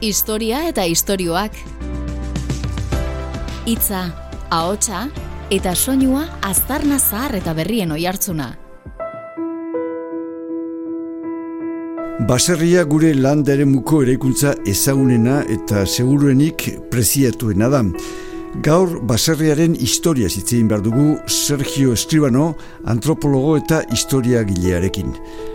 Historia eta istorioak. Hitza, ahotsa eta soinua aztarna zahar eta berrien oihartzuna. Baserria gure landare muko eraikuntza ezagunena eta seguruenik preziatuena da. Gaur baserriaren historia zitzein behar dugu Sergio Escribano, antropologo eta historia gilearekin.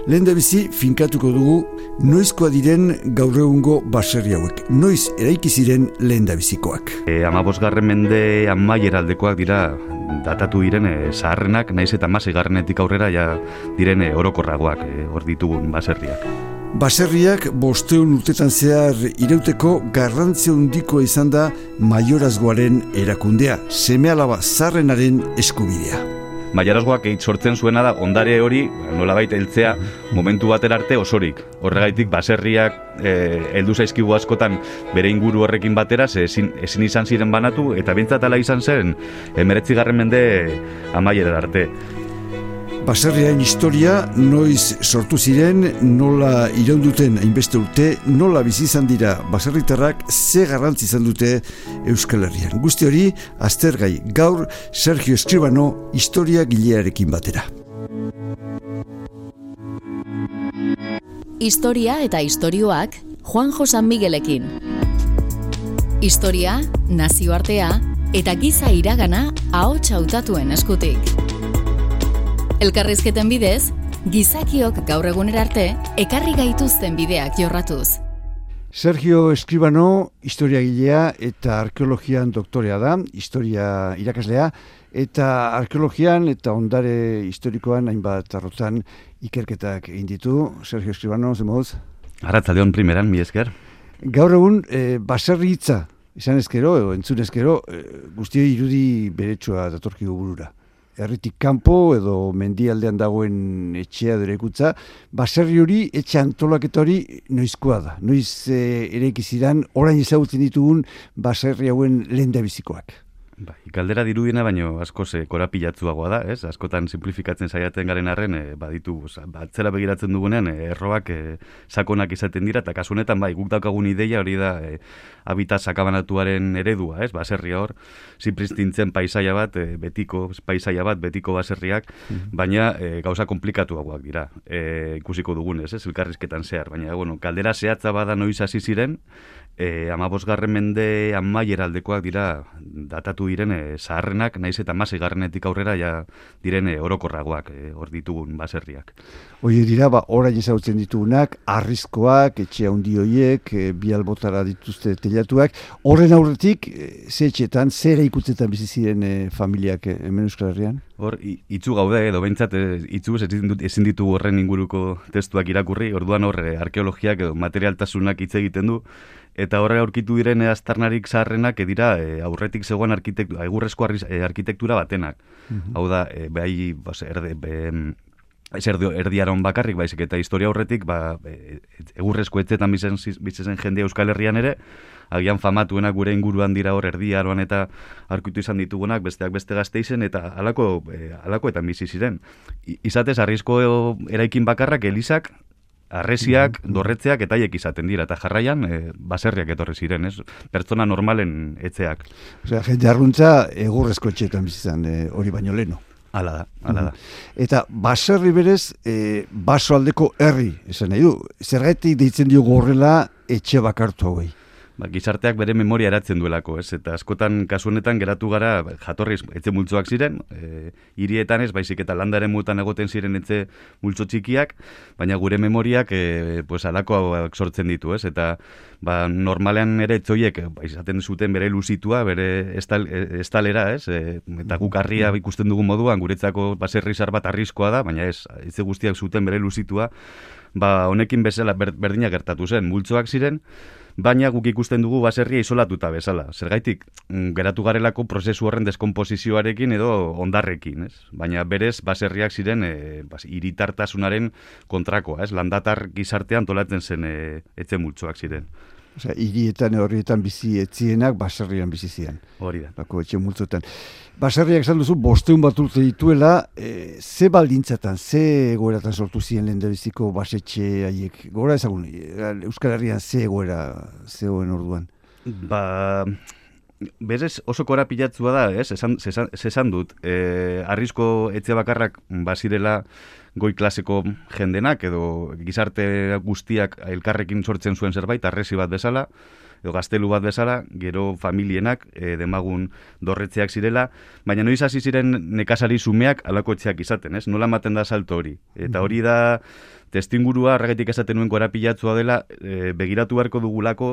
Lehen bizi, finkatuko dugu, noizkoa diren gaur egungo baserri hauek. Noiz eraiki ziren lehen bizikoak. E, amabosgarren mende amaieraldekoak dira datatu diren e, zaharrenak, naiz eta garrenetik aurrera ja diren e, orokorragoak e, hor ditugun baserriak. Baserriak bosteun urtetan zehar irauteko garrantzia handiko izan da maiorazgoaren erakundea, seme alaba zarrenaren eskubidea. Maiorazgoak egit sortzen zuena da ondare hori nola baita heltzea momentu batera arte osorik. Horregaitik baserriak e, heldu zaizkigu askotan bere inguru horrekin batera, ze ezin, ezin izan ziren banatu, eta bintzatala izan zen, emeretzi garren mende amaiera arte. Baserriaren historia noiz sortu ziren, nola iraunduten hainbeste urte, nola bizi izan dira baserritarrak ze garrantzi izan dute Euskal Herrian. Guzti hori, aztergai gaur Sergio Escribano historia gilearekin batera. Historia eta istorioak Juan Josan Miguelekin. Historia, nazioartea eta giza iragana ahots hautatuen eskutik. Elkarrizketen bidez, gizakiok gaur egunera arte ekarri gaituzten bideak jorratuz. Sergio Escribano, historiagilea eta arkeologian doktorea da, historia irakaslea, eta arkeologian eta ondare historikoan hainbat arrotan ikerketak egin ditu. Sergio Escribano, zemoz? Arratzaldeon primeran, mi esker. Gaur egun, e, baserri hitza, izan ezkero, edo entzun ezkero, e, guztioi irudi beretsua datorkigu burura herritik kanpo edo mendialdean dagoen etxea direkutza, baserri hori etxe antolaketa hori noizkoa da. Noiz e, ere ikizidan, orain ezagutzen ditugun baserri hauen lehen bizikoak. Bai, galdera dirudiena baino asko ze korapilatzuagoa da, ez? Askotan simplifikatzen saiatzen garen arren, e, baditu, batzera begiratzen dugunean, e, erroak e, sakonak izaten dira, eta kasu honetan, bai, guk daukagun ideia hori da e, habitat sakabanatuaren eredua, ez? Baserri hor, zipristintzen paisaia bat, e, betiko paisaia bat, betiko baserriak, mhm. baina e, gauza komplikatuagoak dira, e, ikusiko dugunez, ez? Elkarrizketan zehar, baina, bueno, kaldera zehatza bada noiz hasi ziren, e, amabosgarren mende amaieraldekoak dira datatu diren e, zaharrenak, naiz eta masi garrenetik aurrera ja diren e, orokorragoak e, hor ditugun baserriak. Oie dira, ba, orain ezagutzen ditugunak, arrizkoak, etxe handi hoiek, e, bi albotara dituzte telatuak, horren aurretik, e, ze etxetan, zera ikutzetan bizi ziren e, familiak e, hemen Euskal Herrian? Hor, itzu gaude, edo behintzat, e, itzu ezin ditu horren inguruko testuak irakurri, orduan hor, e, arkeologiak edo materialtasunak hitz egiten du, eta horre aurkitu diren aztarnarik zaharrenak dira e, aurretik zegoen arkitektura, egurrezko arkitektura batenak. Mhm. Hau da, e, behai, bas, erde, be, ez erdi, erdiaron bakarrik, baizik eta historia aurretik, ba, e, egurrezko etzetan bizen, bizen jende Euskal Herrian ere, agian famatuenak gure inguruan dira hor erdiaroan eta arkitu izan ditugunak, besteak beste gazte izen, eta alako, e, eta bizi ziren. Izatez, arrizko eraikin bakarrak, elizak, arresiak, dorretzeak eta haiek izaten dira, eta jarraian e, baserriak etorri ziren, ez? Pertsona normalen etzeak. Osea, jende arruntza egurrezko etxetan bizizan e, hori baino leno. Hala da, hala da. Mm-hmm. Eta baserri berez, e, baso aldeko herri, esan nahi du, zergatik deitzen dio gorrela etxe bakartu hauei ba, gizarteak bere memoria eratzen duelako, ez? Eta askotan kasu honetan geratu gara jatorriz etxe multzoak ziren, e, hirietan ez baizik eta landaren mutan egoten ziren etxe multzo txikiak, baina gure memoriak e, pues alako sortzen ditu, ez? Eta ba, normalean ere etzoiek ba, izaten zuten bere luzitua, bere estal, e, estalera, ez? E, eta guk harria ikusten dugun moduan guretzako baserrizar bat arriskoa da, baina ez, etxe guztiak zuten bere luzitua, ba, honekin bezala berdina gertatu zen, multzoak ziren, baina guk ikusten dugu baserria isolatuta bezala. Zergaitik, mm, geratu garelako prozesu horren deskomposizioarekin edo ondarrekin, ez? Baina berez, baserriak ziren e, bas, iritartasunaren kontrakoa, ez? Landatar gizartean tolatzen zen e, etxe multzoak ziren. Osea, hirietan horrietan bizi etzienak baserrian bizi zian. Hori da. Bako etxe multzotan. Baserriak esan duzu, bosteun bat urte dituela, e, ze baldintzatan, ze egoeratan sortu ziren lehen biziko basetxe haiek. Gora ezagun, Euskal Herrian ze egoera zegoen orduan. Ba, berez oso korapilatzua da, ez? Esan, esan, esan dut, e, arrisko etxe bakarrak bazirela goi klaseko jendenak edo gizarte guztiak elkarrekin sortzen zuen zerbait, arresi bat bezala, edo gaztelu bat bezala, gero familienak, e, demagun dorretzeak zirela, baina noiz hasi ziren nekazari sumeak alako etxeak izaten, ez? Nola maten da salto hori. Eta hori da testingurua arragetik esaten nuen korapilatzua dela, e, begiratu beharko dugulako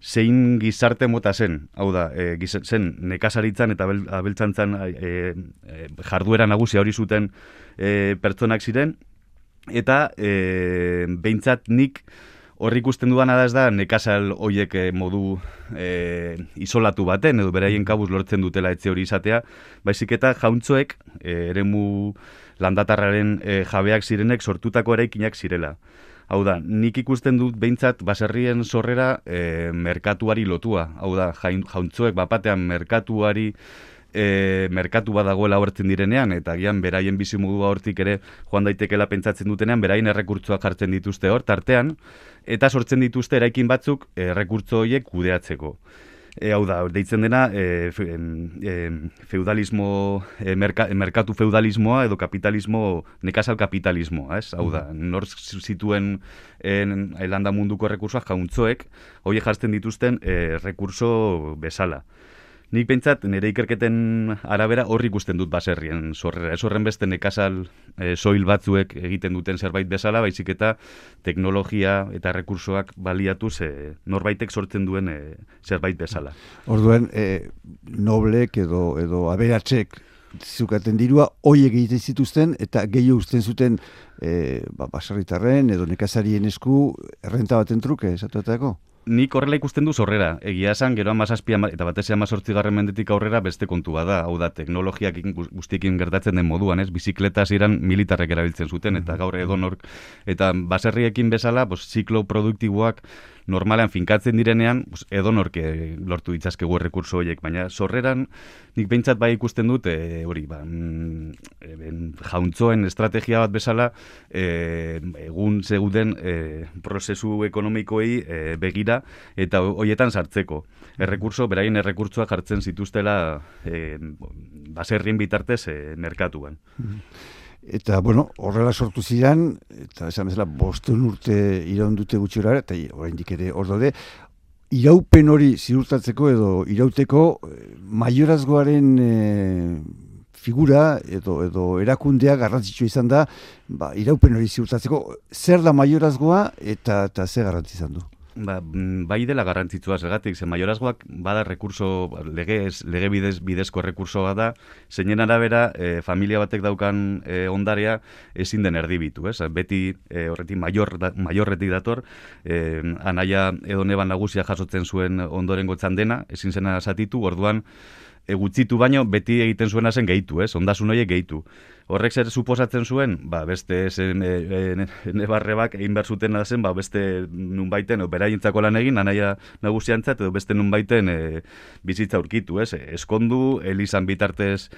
zein gizarte mota zen. Hau da, e, zen nekazaritzan eta abeltzantzan e, e, jarduera nagusia hori zuten e, pertsonak ziren, eta e, behintzat nik horri ikusten duana da ez da nekazal hoiek e, modu e, isolatu baten, edo beraien kabuz lortzen dutela etxe hori izatea, baizik eta jauntzoek e, eremu landatarraren e, jabeak zirenek sortutako eraikinak zirela. Hau da, nik ikusten dut behintzat baserrien sorrera e, merkatuari lotua. Hau da, jauntzoek bapatean merkatuari e, merkatu badagoela hortzen direnean, eta gian beraien bizimodua hortik ere joan daitekela pentsatzen dutenean, beraien errekurtzoak jartzen dituzte hor, tartean, eta sortzen dituzte eraikin batzuk errekurtzo horiek kudeatzeko. E, hau da, deitzen dena e, e, feudalismo, e, merkatu feudalismoa edo kapitalismo, nekazal kapitalismoa, ez? Hau da, nor zituen en, elanda munduko rekursoak jauntzoek, horiek jartzen dituzten e, rekurso bezala. Nik pentsat, nire ikerketen arabera horri ikusten dut baserrien sorrera. Ez horren beste nekazal e, soil batzuek egiten duten zerbait bezala, baizik eta teknologia eta rekursoak baliatu ze norbaitek sortzen duen e, zerbait bezala. Orduen, e, noblek edo, edo aberatzek zukaten dirua, hoi egiten zituzten eta gehiago usten zuten e, ba, baserritarren edo nekazarien esku errenta baten truke, esatuetako? Nik horrela ikusten du zorrera. Egia esan, gero amazazpia eta batez garren mendetik aurrera beste kontu bada. Hau da, teknologiak guztiekin gertatzen den moduan, ez? Bizikleta ziren militarrek erabiltzen zuten, eta gaur edonork. Eta baserriekin bezala, pues, ziklo produktiboak normalean finkatzen direnean, pues, edonorke lortu ditzazkegu errekurso horiek. Baina sorreran, nik behintzat bai ikusten dut, e, hori, ba, mm, e, jauntzoen estrategia bat bezala, e, egun zeuden e, prozesu ekonomikoei e, begira, eta hoietan sartzeko. Errekurso, beraien errekurtsoa jartzen zituztela e, baserrien bitartez e, merkatuan. Eta, bueno, horrela sortu ziren, eta esan bezala, bosten urte iraun dute gutxura, eta oraindik ere hor daude, iraupen hori ziurtatzeko edo irauteko eh, maiorazgoaren e, figura edo edo erakundea garrantzitsua izan da, ba, iraupen hori ziurtatzeko, zer da maiorazgoa eta, eta zer garrantzi du? Ba, bai dela garrantzitsua zergatik, ze maiorazgoak bada rekurso, lege, lege bidez, bidezko rekurso bada, zeinen arabera, e, familia batek daukan e, ondarea ezin den erdibitu, ez? Beti e, horretik maior, da, maiorretik dator, e, anaia edo neban nagusia jasotzen zuen ondoren gotzan dena, ezin zena zatitu, orduan, egutzitu baino beti egiten zuena zen gehitu, ez? Ondasun horiek gehitu. Horrek zer suposatzen zuen, ba, beste zen, e, e, nebarrebak egin behar zuten zen, ba, beste nunbaiten, beraientzako lan egin, anaia nagusiantzat, edo beste nunbaiten e, bizitza urkitu, ez? Eskondu, elizan bitartez,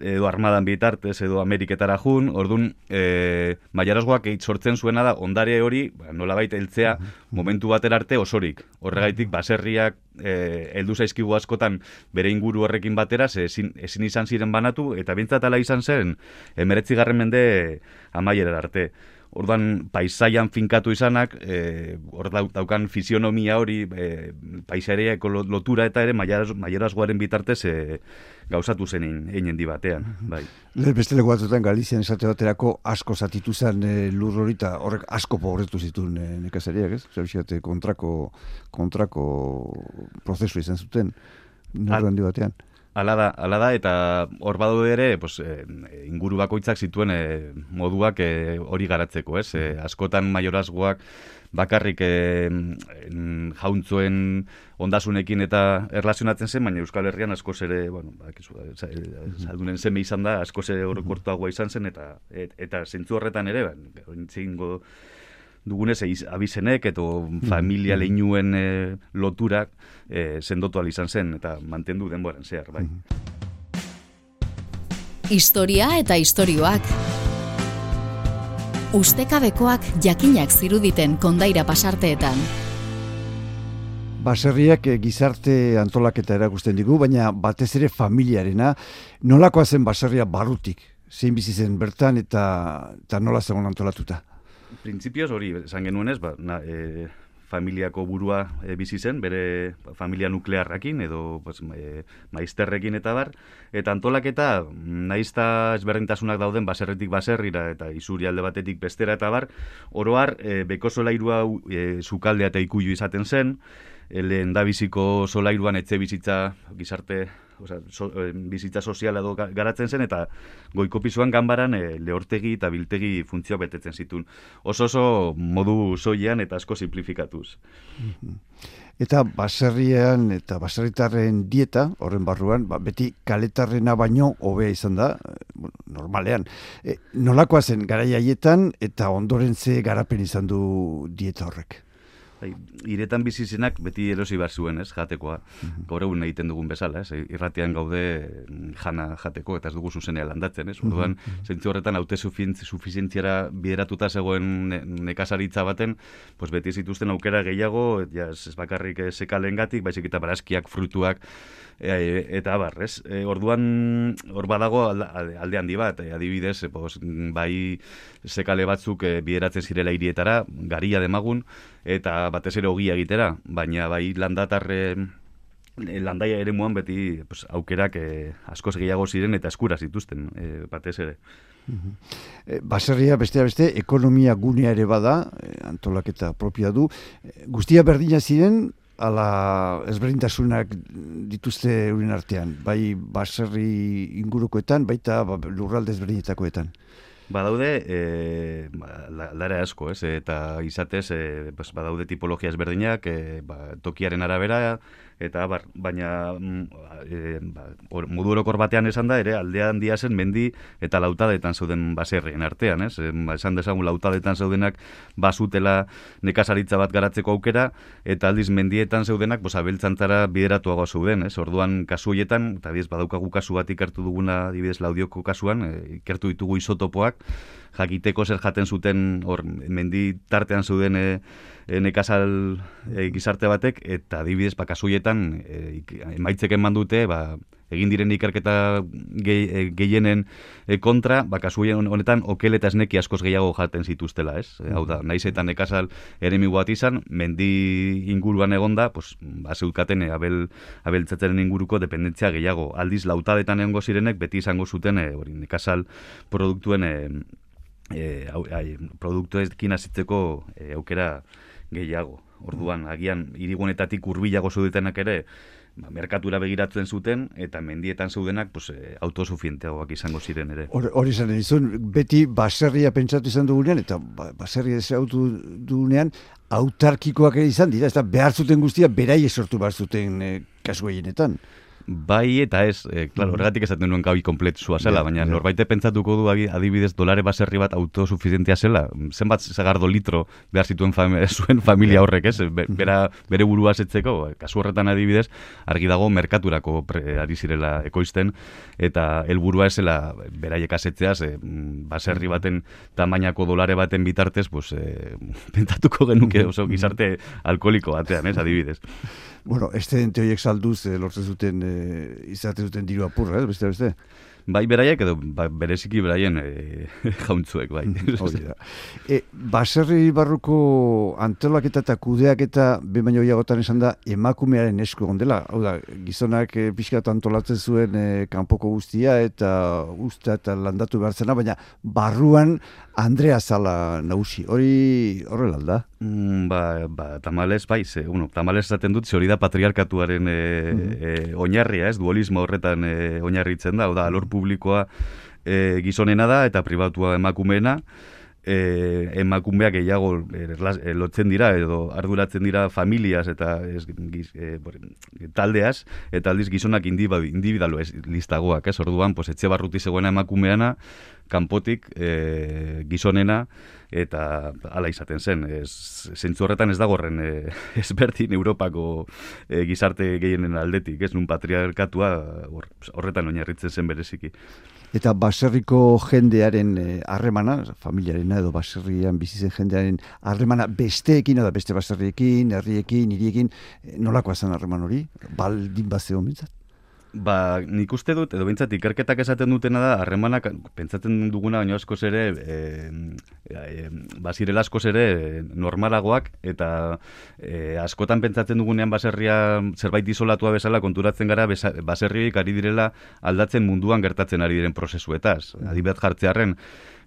edo armadan bitartez, edo ameriketara jun, orduan, e, maiarazgoak sortzen zuena da, ondare hori, ba, nola baita heltzea, momentu batera arte osorik. Horregaitik, baserriak, e, eldu zaizkigu askotan, bere inguru horrekin batera, ezin, ezin izan ziren banatu, eta bintzatala izan zen, emeretzi garren mende amaiera arte. Orduan, paisaian finkatu izanak, e, hor daukan fisionomia hori, e, paisareako lotura eta ere maierazgoaren bitartez e, gauzatu zen einen batean. Bai. Le beste lego batzutan Galizian esate baterako asko zatitu zen e, lur horita, horrek asko pobretu zituen e, nekazariak, ez? Zer kontrako, kontrako prozesu izan zuten, nire handi batean. Ala da, ala da, eta hor badu ere, pues, e, inguru bakoitzak zituen e, moduak e, hori garatzeko, ez? E, askotan maiorazgoak bakarrik e, jauntzuen ondasunekin eta erlazionatzen zen, baina Euskal Herrian askoz ere, bueno, bakizu, saldunen zeme izan da, askoz ere horrekortuagoa izan zen, eta et, eta zentzu horretan ere, ba, dugunez abizenek eto familia leinuen e, loturak e, sendotu izan zen eta mantendu denboran zehar, bai. Historia eta istorioak. Ustekabekoak jakinak ziruditen kondaira pasarteetan. Baserriak eh, gizarte antolaketa erakusten digu, baina batez ere familiarena, nolakoa zen baserria barrutik, zein bizi zen bertan eta, eta nola zegoen antolatuta? Printzipioz hori, esan genuen ez, ba, na, e, familiako burua e, bizi zen, bere familia nuklearrakin edo pues, e, maizterrekin eta bar, eta antolaketa naizta ezberdintasunak dauden baserretik baserrira eta izuri alde batetik bestera eta bar, oroar e, beko solairua e, zukaldea eta ikuyu izaten zen, lehen da biziko solairuan etxe bizitza gizarte Osa, so, e, bizitza soziala edo garatzen zen, eta goiko pisuan ganbaran e, lehortegi eta biltegi funtzioa betetzen zituen. Oso oso modu soilean eta asko simplifikatuz. Mhm. Eta baserrian eta baserritarren dieta, horren barruan, ba, beti kaletarrena baino hobea izan da, bueno, normalean. E, nolakoa zen garai haietan eta ondoren ze garapen izan du dieta horrek? Bai, iretan bizi zenak beti erosi bar zuen, ez, jatekoa. Mhm. Gaur egun egiten dugun bezala, ez, irratian gaude mm, jana jateko eta ez dugu zuzenean landatzen, ez. Orduan, mm zentzu horretan haute sufizientziara bideratuta zegoen nekazaritza baten, pues beti zituzten aukera gehiago, ja, ez bakarrik sekalengatik, baizik eta barazkiak, frutuak, e, eta abar, ez? E, orduan, hor badago alde handi bat, e, adibidez, e, pos, bai sekale batzuk e, bideratzen zirela irietara, garia demagun, eta batez ere ogia egitera, baina bai landatarre landaia ere muan beti pues, aukerak e, askoz gehiago ziren eta eskura zituzten, e, batez ere. E, baserria bestea beste ekonomia gunea ere bada, e, antolaketa propia du. E, guztia berdina ziren, ala ezberdintasunak dituzte euren artean, bai baserri ingurukoetan, baita ba, lurralde ezberdinetakoetan. Badaude, e, ba, lara asko, ez? eta izatez, e, badaude tipologia ezberdinak, e, ba, tokiaren arabera, eta bar, baina e, ba, or, modu orokor batean esan da, ere aldean dia zen mendi eta lautadetan zauden baserrien artean, ez? E, esan dezagun lautadetan zaudenak basutela nekazaritza bat garatzeko aukera, eta aldiz mendietan zeudenak, bosa, beltzantzara bideratuago zeuden, ez? Orduan kasu hoietan, eta badaukagu kasu bat ikertu duguna, dibidez, laudioko kasuan, e, ikertu ditugu isotopoak, jakiteko zer jaten zuten hor mendi tartean zuden e, e, nekazal e, gizarte batek eta adibidez ba kasuietan e, emaitzek eman dute ba, egin diren ikerketa e, gehienen kontra, ba, kasuien honetan okel eta esneki askoz gehiago jaten zituztela, ez? E, hau da, naiz eta nekazal eremi bat izan, mendi inguruan egonda, pues, ba, zeutkaten e, abel, abeltzatzen inguruko dependentzia gehiago. Aldiz, lautadetan egongo zirenek, beti izango zuten, e, hori, nekazal produktuen e, e, au, ai, produktuekin azitzeko e, aukera gehiago. Orduan, agian, irigunetatik urbilago zeudetenak ere, ba, merkatura begiratzen zuten, eta mendietan zeudenak pues, e, autosufienteagoak izango ziren ere. Hori izan izun, beti baserria pentsatu izan dugunean, eta ba, baserria ezautu dugunean, autarkikoak izan dira, ez da behar zuten guztia, berai esortu behar zuten e, kasu Bai eta ez, e, claro, mm. horregatik esaten nuen gabi kompletu zua zela, baina yeah. norbaite pentsatuko du adibidez dolare baserri bat autosuficientia zela, zenbat zagardo litro behar zituen fam zuen familia horrek, ez? Mm-hmm. bera, bere burua zetzeko, kasu horretan adibidez, argi dago merkaturako pre, ari zirela ekoizten, eta helburua esela beraiek asetzeaz, e, baserri baten tamainako dolare baten bitartez, pues, e, pentsatuko genuke oso gizarte alkoholiko batean, ez, adibidez. Bueno, este ente horiek salduz eh, lortzen zuten eh, izate zuten diru apurra, eh, beste beste. Bai beraiek edo ba, bereziki beraien e, jauntzuek, bai. e, baserri barruko antolaketa eta kudeak eta baino iagotan esan da emakumearen esku gondela. Hau da, gizonak e, pixkat antolatzen zuen e, kanpoko guztia eta usta eta landatu behar zena, baina barruan Andrea Zala nausi. Hori horrela da? Mm, ba, ba, tamales, bai, ze, uno, tamales zaten dut, ze hori da patriarkatuaren e, e, oinarria, ez, dualismo horretan e, oinarritzen da, oda, alor publikoa e, gizonena da eta pribatua emakumeena, e, emakumeak gehiago e, lotzen dira edo arduratzen dira familias eta ez, giz, e, taldeaz eta aldiz gizonak individualo ez listagoak, ez orduan pues, etxe barruti zegoena emakumeana kanpotik e, gizonena eta hala izaten zen. Ez, zentzu horretan ez dago horren e, ezberdin Europako e, gizarte gehienen aldetik, ez nun patriarkatua horretan oinarritzen zen bereziki. Eta baserriko jendearen eh, harremana, eh, familiarena edo baserrian bizitzen jendearen harremana besteekin edo beste baserriekin, herriekin, hiriekin, eh, nolakoa zen harreman hori? Baldin bat zeo Ba, nik uste dut, edo bintzat, ikerketak esaten dutena da, harremanak, pentsatzen duguna, baina askoz ere, e, e, bazirela askoz ere normalagoak, eta e, askotan pentsatzen dugunean baserria zerbait isolatua bezala konturatzen gara, baserrioik ari direla aldatzen munduan gertatzen ari diren prozesuetaz. Adibet jartzearen,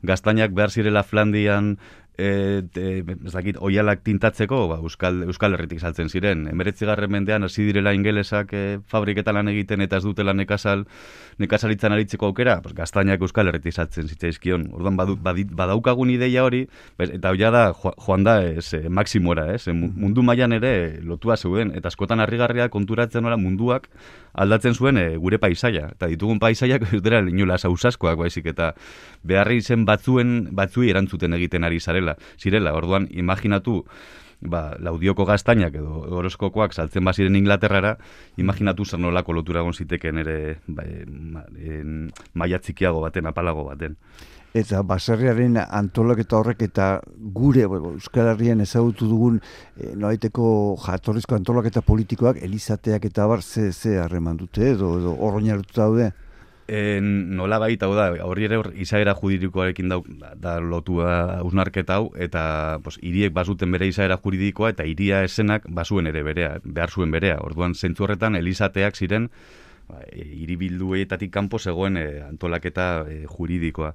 gaztainak behar zirela Flandian e, e, ez dakit, oialak tintatzeko, ba, Euskal, Euskal Herritik saltzen ziren. Emeretzi garren mendean, hasi direla ingelesak e, fabriketan lan egiten eta ez dutela nekazal, nekazalitzan aritzeko aukera, pues, gaztainak Euskal Herritik saltzen zitzaizkion. Orduan, badaukagun ideia hori, eta hoia da, joan da, ez, e, maksimora, ez, mundu mailan ere lotua zeuden, eta askotan harrigarria konturatzen ora munduak aldatzen zuen e, gure paisaia. Eta ditugun paisaiak ez dira inola sausaskoak baizik, eta beharri zen batzuen, batzui erantzuten egiten ari zarela zirela. Orduan, imaginatu, ba, laudioko gaztainak edo horoskokoak saltzen baziren Inglaterrara, imaginatu zer nolako lotura ziteken ere ba, en, maia txikiago baten, apalago baten. Eta baserriaren antolaketa horrek eta gure Euskal Herrian ezagutu dugun e, noaiteko jatorrizko antolaketa politikoak, elizateak eta bar ze, ze harreman dute edo, edo daude? En, nola baita, da, hori ere hor, izaera juridikoarekin da, da lotua usnarketa hau, eta pos, iriek bazuten bere izaera juridikoa, eta iria esenak bazuen ere berea, behar zuen berea. Orduan, zentzu horretan, elizateak ziren, ba, e, iribilduetatik kanpo zegoen e, antolaketa e, juridikoa.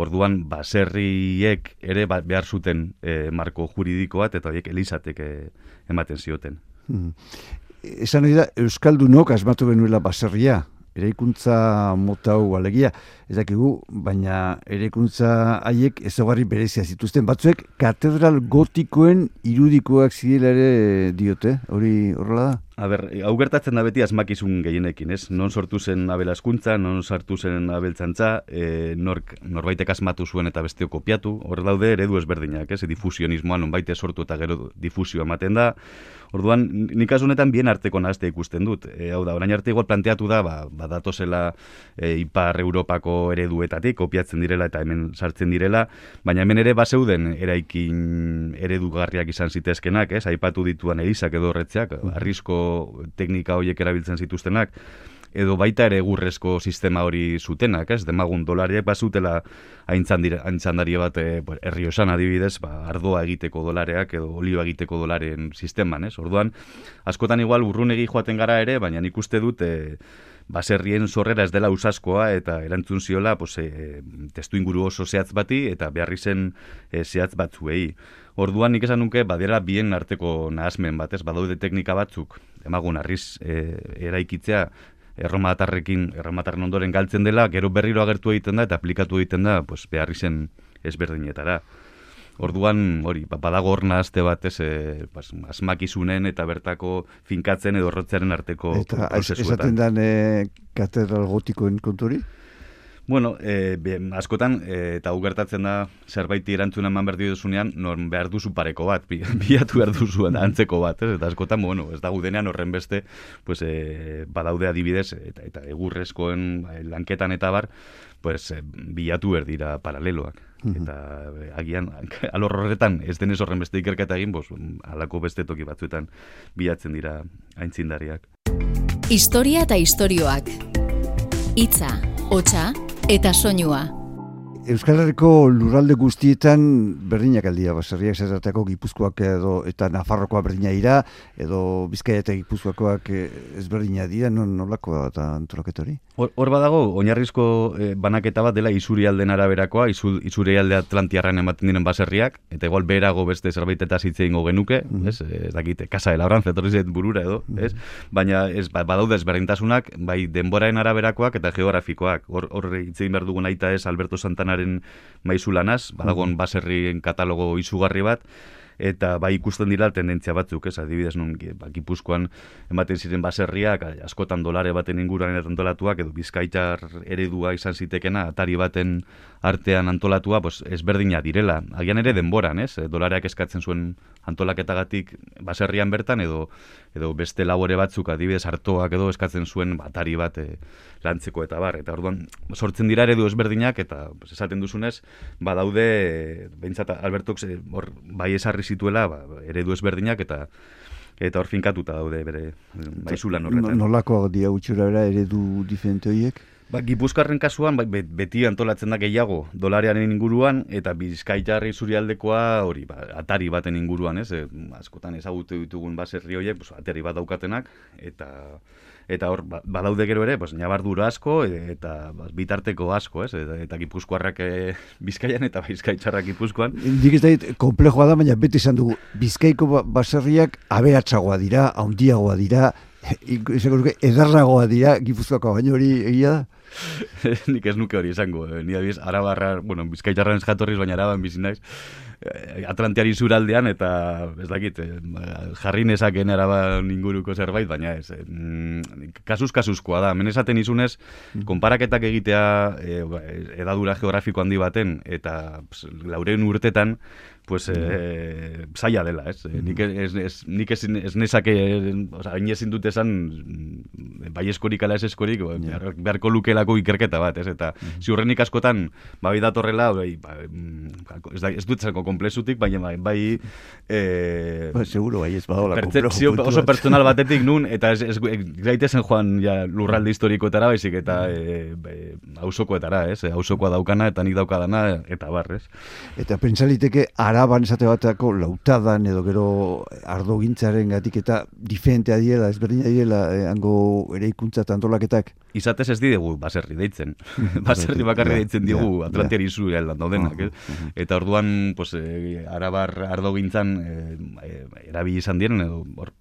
Orduan, baserriek ere ba, behar zuten e, marko juridikoa, eta horiek elizatek e, ematen zioten. Hmm. Esan hori da, Euskaldunok asmatu benuela baserria, eraikuntza mota hau alegia, ez dakigu, baina eraikuntza haiek ezagarri berezia zituzten. Batzuek katedral gotikoen irudikoak zidela ere diote, hori horrela da? A ber, hau gertatzen da beti asmakizun gehienekin, ez? Non sortu zen abel askuntza, non sartu zen abeltzantza, e, nork, norbaitek asmatu zuen eta besteo kopiatu, hor daude eredu ezberdinak, ez? Difusionismoa non baite sortu eta gero difusio ematen da. Orduan, nik honetan bien arteko nahazte ikusten dut. E, hau da, orain arte igual planteatu da, ba, ba datozela e, ipar Europako ereduetatik, kopiatzen direla eta hemen sartzen direla, baina hemen ere baseuden eraikin eredugarriak izan zitezkenak, ez? Aipatu dituan erizak edo horretzeak, arrisko teknika horiek erabiltzen zituztenak, edo baita ere gurrezko sistema hori zutenak, ez? Demagun dolariak bazutela aintzandari bat herri osan adibidez, ba, ardoa egiteko dolareak edo olio egiteko dolaren sisteman, ez? Orduan, askotan igual urrunegi joaten gara ere, baina nik uste dut e, baserrien sorrera ez dela usaskoa eta erantzun ziola pues, e, testu inguru oso zehatz bati eta beharri zen e, zehatz batzuei. Orduan nik esan nuke badera bien arteko nahasmen batez, badaude teknika batzuk, emagun arriz e, eraikitzea, erromatarrekin, erromatarren ondoren galtzen dela, gero berriro agertu egiten da eta aplikatu egiten da, pues, beharri zen ezberdinetara. Orduan, hori, ba, badago hor nahazte bat ez, e, asmakizunen eta bertako finkatzen edo horretzearen arteko eta, prozesuetan. Eta esaten dan e, katedral gotikoen konturi? Bueno, e, askotan, e, eta gertatzen da, zerbait erantzuna eman berdi duzunean, norm behar duzu pareko bat, bi, biatu behar duzu antzeko bat, ez? eta askotan, bueno, ez da gudenean horren beste, pues, e, badaude adibidez, eta, eta egurrezkoen lanketan eta bar, pues, bilatu behar dira paraleloak. Eta agian, alor horretan, ez denez horren beste ikerketa egin, bos, alako beste toki batzuetan bilatzen dira aintzindariak. Historia eta istorioak. Itza, hotxa, eta soinua. Euskal Herriko lurralde guztietan berdinak aldia, baserriak zerratako gipuzkoak edo eta Nafarrokoa berdina ira, edo Bizkaia eta gipuzkoakoak eh, ezberdina dira, non nolako eta antolaketori? Hor badago, oinarrizko eh, banaketa bat dela izuri alden araberakoa, izuri alde atlantiarran ematen diren baserriak, eta igual berago beste zerbait eta zitze ingo genuke, mm ez, ez dakit, kasa elabran, zetorri burura edo, mm ez? Baina ez, ba, badaude ezberdintasunak, bai denboraen araberakoak eta geografikoak. Hor, hor itzein behar dugun aita ez Alberto Santana lanaren maizulanaz, badagon baserrien katalogo izugarri bat, eta bai ikusten dira tendentzia batzuk, ez, adibidez, non, ba, gipuzkoan ematen ziren baserriak, askotan dolare baten inguruan antolatuak, edo bizkaitar eredua izan zitekena, atari baten artean antolatua, pues, ezberdina direla. Agian ere denboran, ez, dolareak eskatzen zuen antolaketagatik baserrian bertan, edo edo beste labore batzuk adibidez hartoak edo eskatzen zuen batari bat e, lantzeko eta bar. Eta orduan, sortzen dira eredu ezberdinak, eta pues, esaten duzunez, badaude, e, behintzat Albertok e, hor, bai esarri zituela ba, eredu ezberdinak eta eta hor finkatuta daude bere baizulan horretan. Nolako dia utxura bera eredu diferente horiek? Ba, Gipuzkarren kasuan bai, beti antolatzen da gehiago dolarearen inguruan eta bizkaitarri zurialdekoa hori ba, atari baten inguruan, ez? E, askotan ezagutu ditugun baserri horiek, pues, atari bat daukatenak eta eta hor ba, badaude gero ere, pues nabardura asko eta ba, bitarteko asko, ez? Eta, eta Gipuzkoarrak e, Bizkaian eta Bizkaitzarrak Gipuzkoan. Dik ez dait komplejoa da, baina beti izan dugu Bizkaiko ba, baserriak aberatsagoa dira, handiagoa dira, edarragoa dira Gipuzkoako baina hori egia da. Nik ez nuke hori esango, eh? ni abiz, arabarra, bueno, bizkaitarren jatorriz, baina araban bizinaiz, Atlantiari zuraldean, eta ez dakit, eh, jarri nezaken araban inguruko zerbait, baina ez, eh, mm, kasuz kasuzkoa da, menesaten izunez, mm. konparaketak egitea eh, edadura geografiko handi baten, eta pues, laureun urtetan, pues eh, zaila dela, ez? Nik ez, ez, nik ez, ez nezake, hain ezin dut esan, bai eskorik ala ez eskorik, yeah. beharko lukelako ikerketa bat, ez? Eta ziurrenik askotan, bai datorrela, bai, ba, ez, da, ez dut zako komplezutik, baina bai, bai eh, ba, seguro, bai, ez badola percepzio oso personal batetik nun, eta ez, ez, gaitezen joan ja, lurralde historikoetara, baizik, eta mm. e, hausokoetara, ez? Hausokoa daukana, eta nik daukadana, eta barrez. Eta pentsaliteke, araban esate batako lautadan edo gero ardo gintzaren gatik eta diferentea diela, ezberdina diela, eh, hango ere ikuntza eta antolaketak? Izatez ez didegu baserri deitzen. baserri bakarri deitzen digu yeah, Atlantiari yeah. zu heldan daudenak. -huh, Eta orduan, pues, eh, arabar ardo gintzan eh, eh, erabili izan diren, edo or,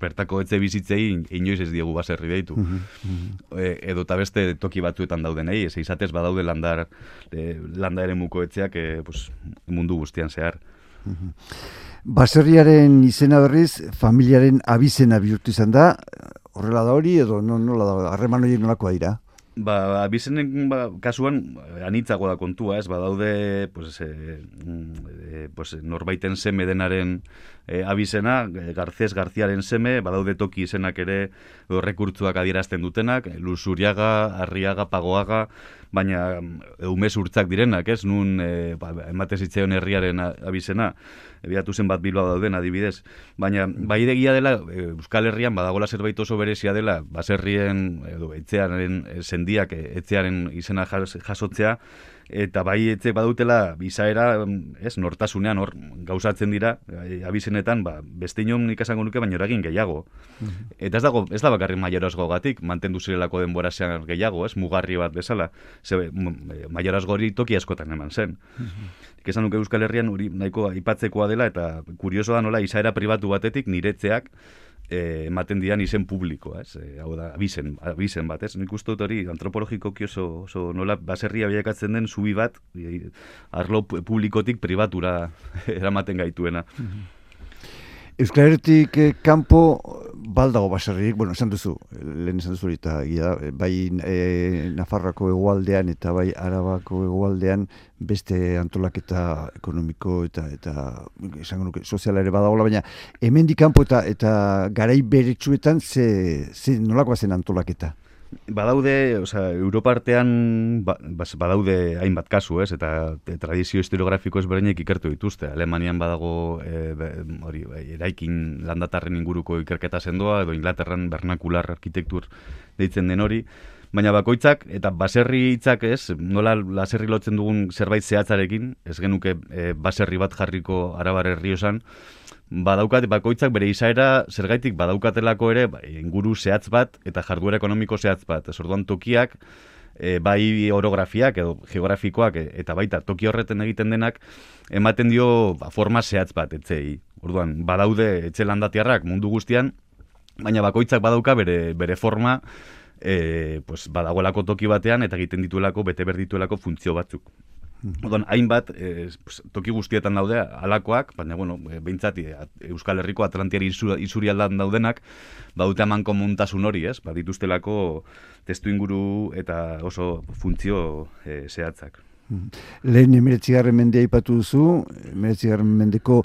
bertako etze bizitzei inoiz ez diegu baserri deitu. E, edo eta beste toki batzuetan daudenei, ez izatez badaude landar, eh, landa ere muko etzeak eh, pues, mundu guztian zehar. Baserriaren izena berriz, familiaren abizena bihurtu izan da, horrela da hori edo no, nola da, harreman horiek nolakoa dira? Ba, abizenen ba, kasuan anitzago da kontua, ez? Badaude, pues, e, e, pues, norbaiten seme denaren e, abizena, Garzez Garziaren seme, badaude toki izenak ere rekurtzuak adierazten dutenak, Luzuriaga, Arriaga, Pagoaga, baina umez urtzak direnak, ez? Nun e, ba, emate zitzaion herriaren abizena, ebiatu zen bat bilua dauden adibidez. Baina, bai egia dela, e, Euskal Herrian badagola zerbait oso berezia dela, baserrien, edo, etzearen, e, sendiak, etzearen izena jasotzea, eta bai etze badutela bizaera, ez, nortasunean hor gauzatzen dira, e, abizenetan, ba, beste inon nik esango nuke, baina eragin gehiago. Mhm. Eta ez dago, ez da bakarrik maiorazgo gatik, mantendu zirelako denbora zean gehiago, ez, mugarri bat bezala, ze maiorazgo hori toki askotan eman zen. Mm Esan nuke Euskal Herrian hori nahiko aipatzekoa dela, eta kurioso da nola, izaera pribatu batetik niretzeak, ematen dian izen publikoa, ez? Eh, hau da, abizen, abizen bat, ez? Nik uste dut hori antropologiko oso, oso nola baserria bilakatzen den zubi bat, arlo publikotik pribatura eramaten gaituena. Mhm. Euskal Herretik eh, kanpo baldago baserririk, bueno, esan duzu, lehen esan duzu eta gira, bai e, Nafarrako egualdean eta bai Arabako egualdean beste antolaketa ekonomiko eta eta esango nuke soziala ere badagola, baina hemen kanpo eta eta garai beretsuetan ze, ze nolakoa zen antolaketa? Badaude, osea, Europa artean ba, badaude hainbat kasu, ez? Eta tradizio historiografiko ezberdinek ikertu dituzte. Alemanian badago e, hori, bai, eraikin landatarren inguruko ikerketa sendoa edo Inglaterran bernakular arkitektur deitzen den hori. Baina bakoitzak eta baserri hitzak, ez? Nola laserri lotzen dugun zerbait zehatzarekin, ez genuke e, baserri bat jarriko Arabar herriosan, badaukat bakoitzak bere izaera zergaitik badaukatelako ere bai, inguru zehatz bat eta jarduera ekonomiko zehatz bat. Ez orduan tokiak, e, bai orografiak edo geografikoak e, eta baita toki horreten egiten denak ematen dio ba, forma zehatz bat etzei. Orduan, badaude etxe landatiarrak mundu guztian, baina bakoitzak badauka bere, bere forma e, pues, badagoelako toki batean eta egiten dituelako, bete berdituelako funtzio batzuk. Odon, hainbat, e, toki guztietan daude alakoak, baina, bueno, e, Euskal Herriko Atlantiari izuri aldan daudenak, baute eman komuntasun hori, ez? Ba, dituztelako testu inguru eta oso funtzio e, zehatzak. Lehen emeretzigarren mendea ipatu duzu, emeretzigarren mendeko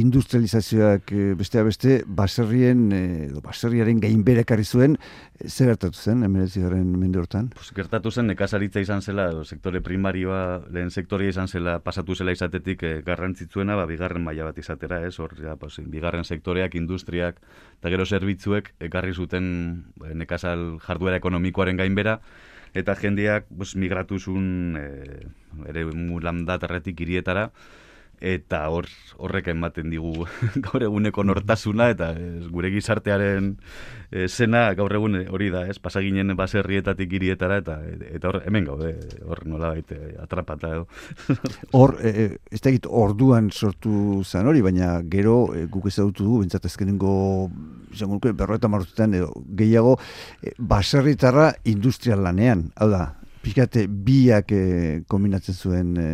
industrializazioak e, bestea beste baserrien eh, edo baserriaren gainbere ekarri zuen e, zer gertatu zen emeretzigarren mende hortan? Pues, gertatu zen nekazaritza izan zela edo sektore primarioa lehen sektoria izan zela pasatu zela izatetik e, garrantzitzuena ba, bigarren maila bat izatera ez hor ja, pues, bigarren sektoreak industriak eta gero zerbitzuek ekarri zuten e, nekazal jarduera ekonomikoaren gainbera eta jendeak pues, migratu zuen e, ere mulandaterretik irietara eta hor horrek ematen digu gaur eguneko nortasuna eta ez, gure gizartearen e, zena gaur egun hori da, ez? Pasaginen baserrietatik hirietara eta eta hor hemen gaude, hor nola baite atrapata edo. Hor e, ez da orduan sortu zen hori, baina gero e, guk ezagutu dugu bentsat ezkenengo izango nuke berroeta martutan edo gehiago e, baserritarra industrial lanean, hau da, pixkate biak e, kombinatzen zuen e,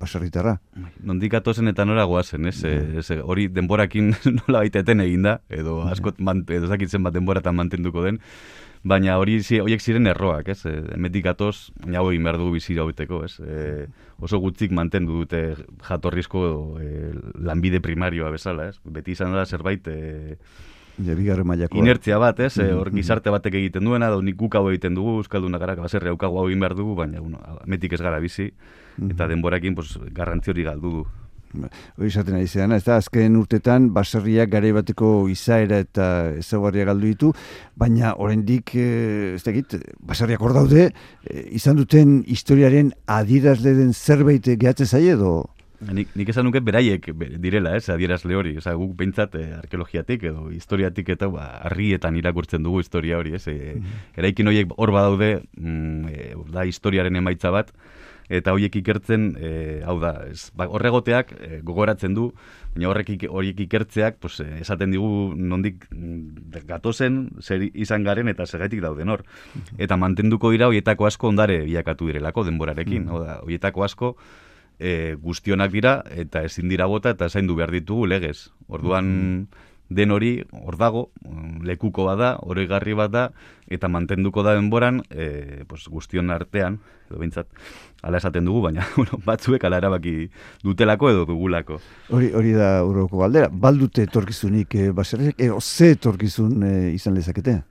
baserritarra. Bai, nondik atozen eta nora guazen, ez? Mm. hori denborakin nola baiteten egin da, edo bai. askot man, edo zakitzen bat denboratan mantenduko den, baina hori horiek ziren erroak, ez? Emetik atoz, nago egin behar dugu bizira hobeteko, ez? E, oso gutzik mantendu dute jatorrizko e, lanbide primarioa bezala, ez? Beti izan da zerbait... E, Ja, bigarren mailako. Inertzia bat, ez? Mm Hor gizarte batek egiten duena, da nik guk hau egiten dugu, euskalduna gara, baserri hau hau egin behar dugu, baina bueno, metik ez gara bizi, eta denborakin pues, garrantzi hori galdu du. Ba, hori izaten ari zean, ez da, azken urtetan baserriak gare bateko izaera eta ezaguarria galdu ditu, baina oraindik eh, ez da baserriak hor daude, eh, izan duten historiaren adirazle den zerbait gehatzen zaie edo? Nik, nik esan nuke beraiek direla, ez, adierazle hori. Osa, guk behintzat eh, arkeologiatik edo historiatik eta ba, arrietan irakurtzen dugu historia hori, ez. E, Eraikin horiek hor badaude, mm, e, da historiaren emaitza bat, eta horiek ikertzen, e, hau da, ez, ba, horregoteak e, gogoratzen du, baina horrek horiek ikertzeak, pues, esaten digu nondik mm, gatozen, zer izan garen eta segaitik dauden hor. Eta mantenduko dira horietako asko ondare bilakatu direlako denborarekin, hau da, horietako asko, e, guztionak dira eta ezin dira bota eta zaindu behar ditugu legez. Orduan mm-hmm. den hori hor dago, lekuko bada, oroigarri bat da eta mantenduko da denboran e, pues, guztion artean, edo bintzat, ala esaten dugu, baina bueno, batzuek ala erabaki dutelako edo dugulako. Hori hori da urroko galdera, baldute etorkizunik e, baserrek, e, ze etorkizun e, izan lezaketea?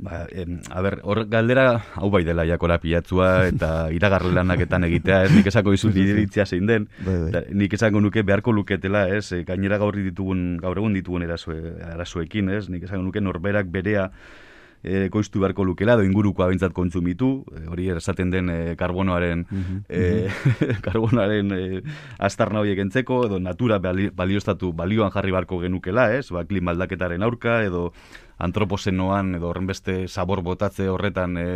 Ba, em, a ber, hor galdera, hau bai dela jakora pilatzua eta iragarri lanaketan egitea, ez? Nik esako izut diritzia zein den, bai, bai. nik esango nuke beharko luketela, ez, e, gainera gaur ditugun, gaur egun ditugun erasoekin, ez, nik esango nuke norberak berea e, koiztu beharko lukela, edo ingurukoa bintzat kontsumitu, e, hori esaten den e, karbonoaren, mm -hmm. karbonoaren e, astarna horiek entzeko, edo natura balioztatu balioan jarri beharko genukela, ez, ba, klimaldaketaren aurka, edo antroposenoan edo horren beste sabor botatze horretan e,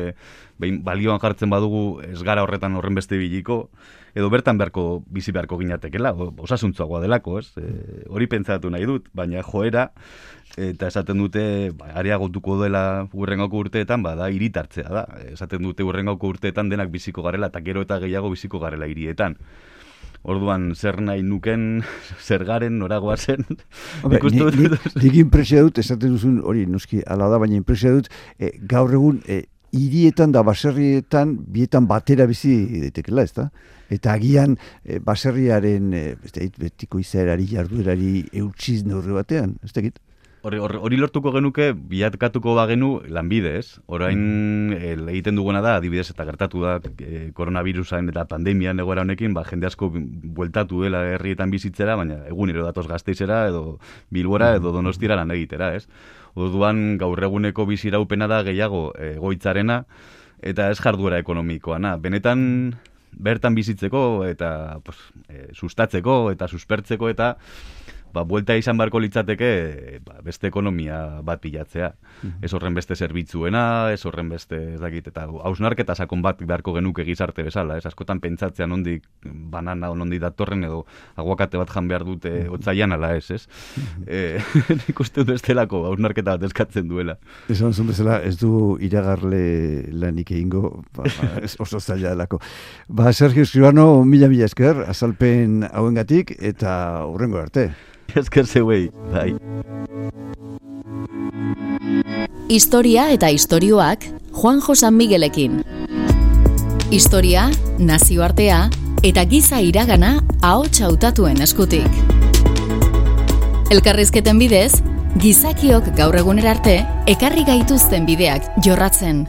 behin balioan jartzen badugu ez gara horretan horren beste biliko edo bertan beharko bizi beharko ginatekela osasuntzuagoa delako ez? E, hori pentsatu nahi dut baina joera eta esaten dute ba, areagotuko dela urrengoko urteetan bada iritartzea da. Esaten dute urrengoko urteetan denak biziko garela eta gero eta gehiago biziko garela hirietan Orduan, zer nahi nuken, zer garen, noragoa zen. Nik impresia dut, esaten duzun, hori, noski, ala da, baina impresia dut, e, gaur egun, e, hirietan da baserrietan, bietan batera bizi daitekela, ez da? Eta agian, e, baserriaren, e, betiko izaerari, jarduerari, eutxiz neurri batean, ez da Hori, hori lortuko genuke, biatkatuko bagenu lanbide, ez? Orain mm. egiten duguna da, adibidez, eta gertatu da, e, koronavirusain eta pandemia egoera honekin, ba, jende asko bueltatu dela herrietan bizitzera, baina egunero datoz gazteizera, edo bilbora, edo mm. donostira lan egitera, ez? Orduan gaur eguneko biziraupena da gehiago egoitzarena, eta ez jarduera ekonomikoa, na? Benetan bertan bizitzeko, eta pues, e, sustatzeko, eta suspertzeko, eta ba, buelta izan beharko litzateke ba, beste ekonomia bat pilatzea. Mhm. Ez horren beste zerbitzuena, ez horren beste, ez dakit, eta hausnarketa sakon bat beharko genuke gizarte bezala, ez askotan pentsatzea nondik banana o nondik datorren edo aguakate bat jan behar dute mhm. otzaian ala ez, ez? Mhm. e, nik uste dut estelako hausnarketa bat eskatzen duela. Ez onzun bezala, ez du iragarle lanik egingo, ba, oso zaila delako. Ba, Sergio Escribano, mila mila esker, azalpen hauengatik eta hurrengo arte. Esker zeuei, bai. Historia eta istorioak Juan Josan Miguelekin. Historia, nazioartea eta giza iragana ahots hautatuen eskutik. Elkarrizketen bidez, gizakiok gaur egunera arte ekarri gaituzten bideak jorratzen.